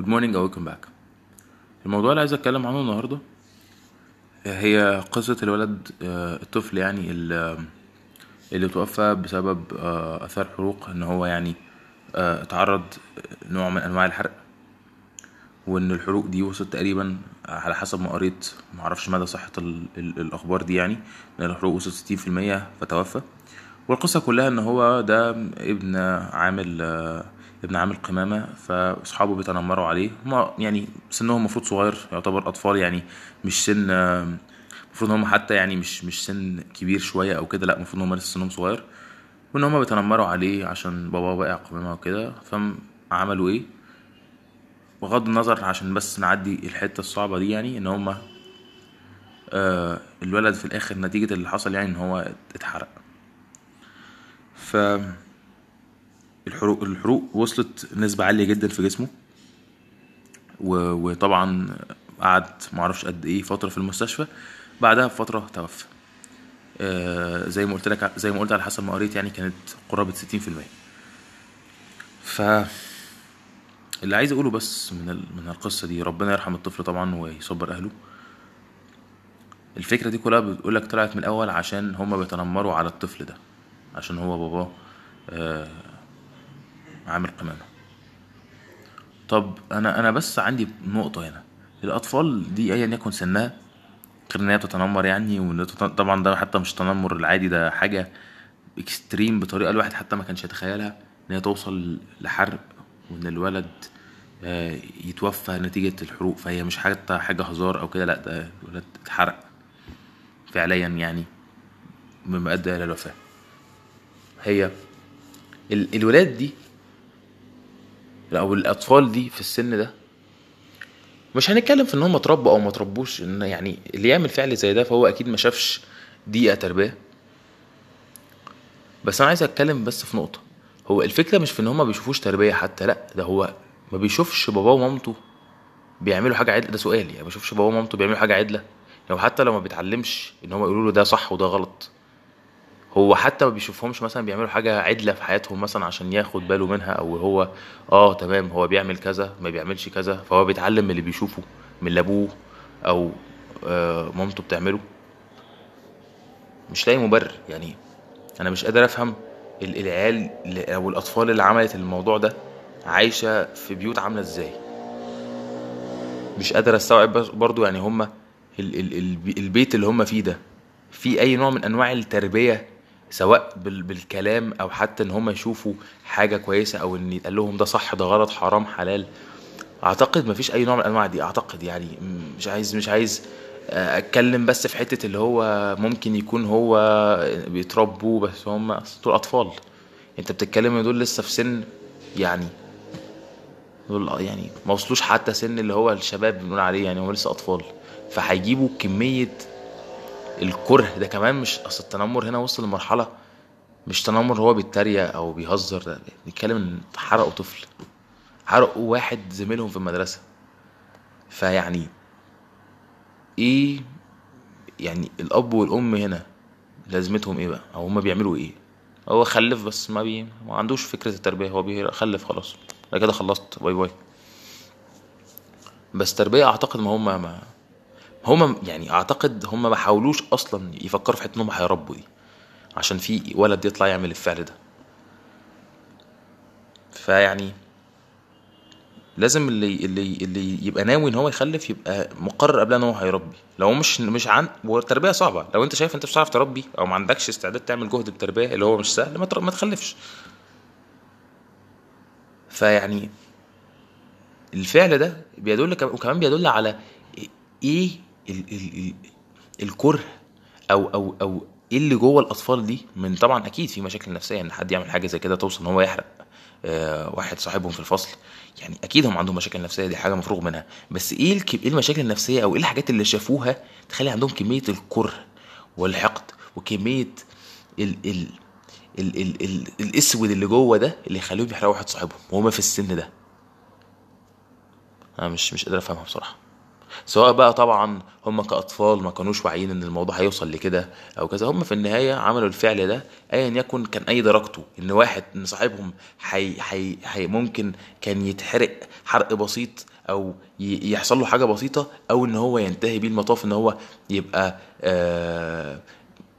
Good morning and welcome back. الموضوع اللي عايز أتكلم عنه النهارده هي قصة الولد آه، الطفل يعني اللي اللي توفى بسبب آه، آثار حروق إن هو يعني آه، اتعرض نوع من أنواع الحرق وإن الحروق دي وصلت تقريبا على حسب ما قريت معرفش مدى صحة ال- ال- الأخبار دي يعني إن الحروق وصلت ستين في المية فتوفى. والقصة كلها إن هو ده ابن عامل آه، ابن عامل قمامة فأصحابه بيتنمروا عليه. هما يعني سنهم المفروض صغير يعتبر أطفال يعني مش سن آه، المفروض هم حتى يعني مش مش سن كبير شوية أو كده لا المفروض إن هم لسه سنهم صغير. وإن هم بيتنمروا عليه عشان باباه واقع قمامة وكده. فعملوا إيه؟ بغض النظر عشان بس نعدي الحتة الصعبة دي يعني إن هما آه الولد في الآخر نتيجة اللي حصل يعني إن هو اتحرق. ف الحروق الحروق وصلت نسبة عالية جدا في جسمه. وطبعا قعد معرفش قد إيه فترة في المستشفى بعدها بفترة توفى آه زي ما قلت لك زي ما قلت على حسب ما قريت يعني كانت قرابة ستين في المية ف اللي عايز أقوله بس من. من القصة دي ربنا يرحم الطفل طبعا ويصبر أهله الفكرة دي كلها بتقولك طلعت من الأول عشان هما بيتنمروا على الطفل ده عشان هو باباه آه عامل قمامة. طب أنا أنا بس عندي نقطة هنا. الأطفال دي أيا يكن سنها غير إن هي بتتنمر يعني طبعا ده حتى مش تنمر العادي ده حاجة اكستريم بطريقة الواحد حتى ما كانش يتخيلها إن هي توصل لحرق وإن الولد آه، يتوفى نتيجة الحروق فهي مش حتى حاجة هزار أو كده لأ ده الولد اتحرق فعليا يعني مما أدى إلى الوفاة. هي ال- الولاد دي أو الاطفال دي في السن ده مش هنتكلم في إن هم اتربوا أو ما اتربوش إن يعني اللي يعمل فعل زي ده فهو أكيد ما شافش دقيقه تربية. بس أنا عايز أتكلم بس في نقطة هو الفكرة مش في إن هم ما بيشوفوش تربية حتى لأ ده هو ما بيشوفش باباه ومامته بيعملوا حاجة عدلة ده سؤال يعني ما بيشوفش باباه ومامته بيعملوا حاجة عدلة؟ يعني حتى لو ما بيتعلمش إن هم يقولوا له ده صح وده غلط هو حتى ما بيشوفهمش مثلا بيعملوا حاجة عدلة في حياتهم مثلا عشان ياخد باله منها أو هو آه تمام هو بيعمل كذا ما بيعملش كذا فهو بيتعلم من اللي بيشوفه من اللي أبوه أو آه مامته بتعمله. مش لاقي مبرر يعني أنا مش قادر أفهم ال- العيال أو الأطفال اللي عملت الموضوع ده عايشة في بيوت عاملة إزاي؟ مش قادر أستوعب برضو يعني هما ال ال ال البيت اللي هما فيه ده في أي نوع من أنواع التربية سواء بال بالكلام أو حتى إن هم يشوفوا حاجة كويسة أو إن يتقال لهم ده صح ده غلط حرام حلال. أعتقد مفيش أي نوع من انواع دي أعتقد يعني مش عايز مش عايز آه، أتكلم بس في حتة اللي هو ممكن يكون هو بيتربوا بس هم دول أطفال. أنت بتتكلم إن دول لسه في سن يعني دول يعني ما وصلوش حتى سن اللي هو الشباب بنقول عليه يعني هم لسه أطفال. فهيجيبوا كمية الكره ده كمان مش أصل التنمر هنا وصل لمرحلة مش تنمر هو بيتريق أو بيهزر ده بنتكلم إن حرقوا طفل حرقوا واحد زميلهم في المدرسة. فيعني إيه يعني الأب والأم هنا لازمتهم إيه بقى؟ أو هما بيعملوا إيه؟ هو خلف بس ما بي ما عندوش فكرة التربية هو بيخلف خلاص. أنا كده خلصت. bye bye. بس تربية أعتقد ما هما ما هما يعني أعتقد هما ما حاولوش أصلا يفكروا في حتة ان هما هيربوا دي عشان في ولد يطلع يعمل الفعل ده. فيعني لازم اللي اللي اللي يبقى ناوي إن هو يخلف يبقى مقرر قبلها إن هو هيربي. لو مش مش عن والتربية صعبة. لو أنت شايف أنت مش هتعرف تربي أو ما عندكش استعداد تعمل جهد التربيه اللي هو مش سهل ما, ما تخلفش. فيعني الفعل ده بيدل كم- وكمان بيدل على إيه ال ال ال الكره أو أو أو إيه اللي جوه الأطفال دي من طبعا أكيد في مشاكل نفسية إن حد يعمل حاجة زي كده توصل إن هو يحرق آه واحد صاحبهم في الفصل. يعني أكيد هم عندهم مشاكل نفسية دي حاجة مفروغ منها. بس إيه إيه المشاكل النفسية أو إيه الحاجات اللي شافوها تخلي عندهم كمية الكره والحقد وكمية ال ال ال ال ال الأسود اللي جوه ده اللي يخليهم يحرقوا واحد صاحبهم وهما في السن ده. أنا مش مش قادر أفهمها بصراحة. سواء بقى طبعا هم كأطفال ما كانوش واعيين إن الموضوع هيوصل لكده أو كذا هم في النهاية عملوا الفعل ده ايا يكن كان أي درجته إن واحد إن صاحبهم حي حي حي ممكن كان يتحرق حرق بسيط أو يحصل له حاجة بسيطة أو إن هو ينتهي بيه المطاف إن هو يبقى آه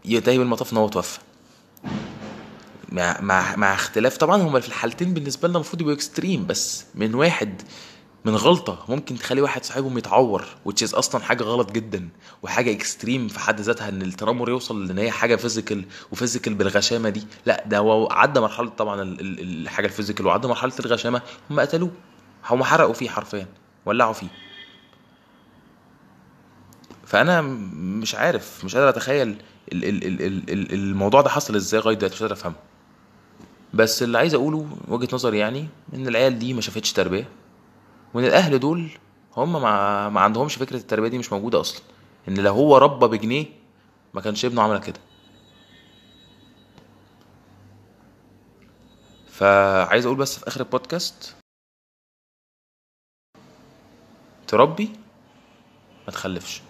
ينتهي بالمطاف إن هو توفى. مع مع مع اختلاف طبعا هما في الحالتين بالنسبة لنا المفروض يبقوا اكستريم بس من واحد من غلطة ممكن تخلي واحد صاحبهم يتعور is أصلا حاجة غلط جدا وحاجة extreme في حد ذاتها إن التنمر يوصل لإن هي حاجة physical و physical بالغشامة دي. لا ده هو عدى مرحلة طبعا ال- ال- الحاجة ال physical وعدى مرحلة الغشامة هم قتلوه. هم حرقوا فيه حرفيا ولعوا فيه. فأنا م- مش عارف مش قادر ال- الموضوع ده حصل إزاي لغايه دلوقتي مش قادر أفهمه. بس اللي عايز أقوله وجهة نظري يعني إن العيال دي ما شافتش تربية. وإن الأهل دول هم ما, ما عندهمش فكرة التربية دي مش موجودة أصلا. إن لو هو ربى بجنيه ما كانش ابنه عمل كده. فعايز أقول بس في آخر البودكاست تربي ما تخلفش.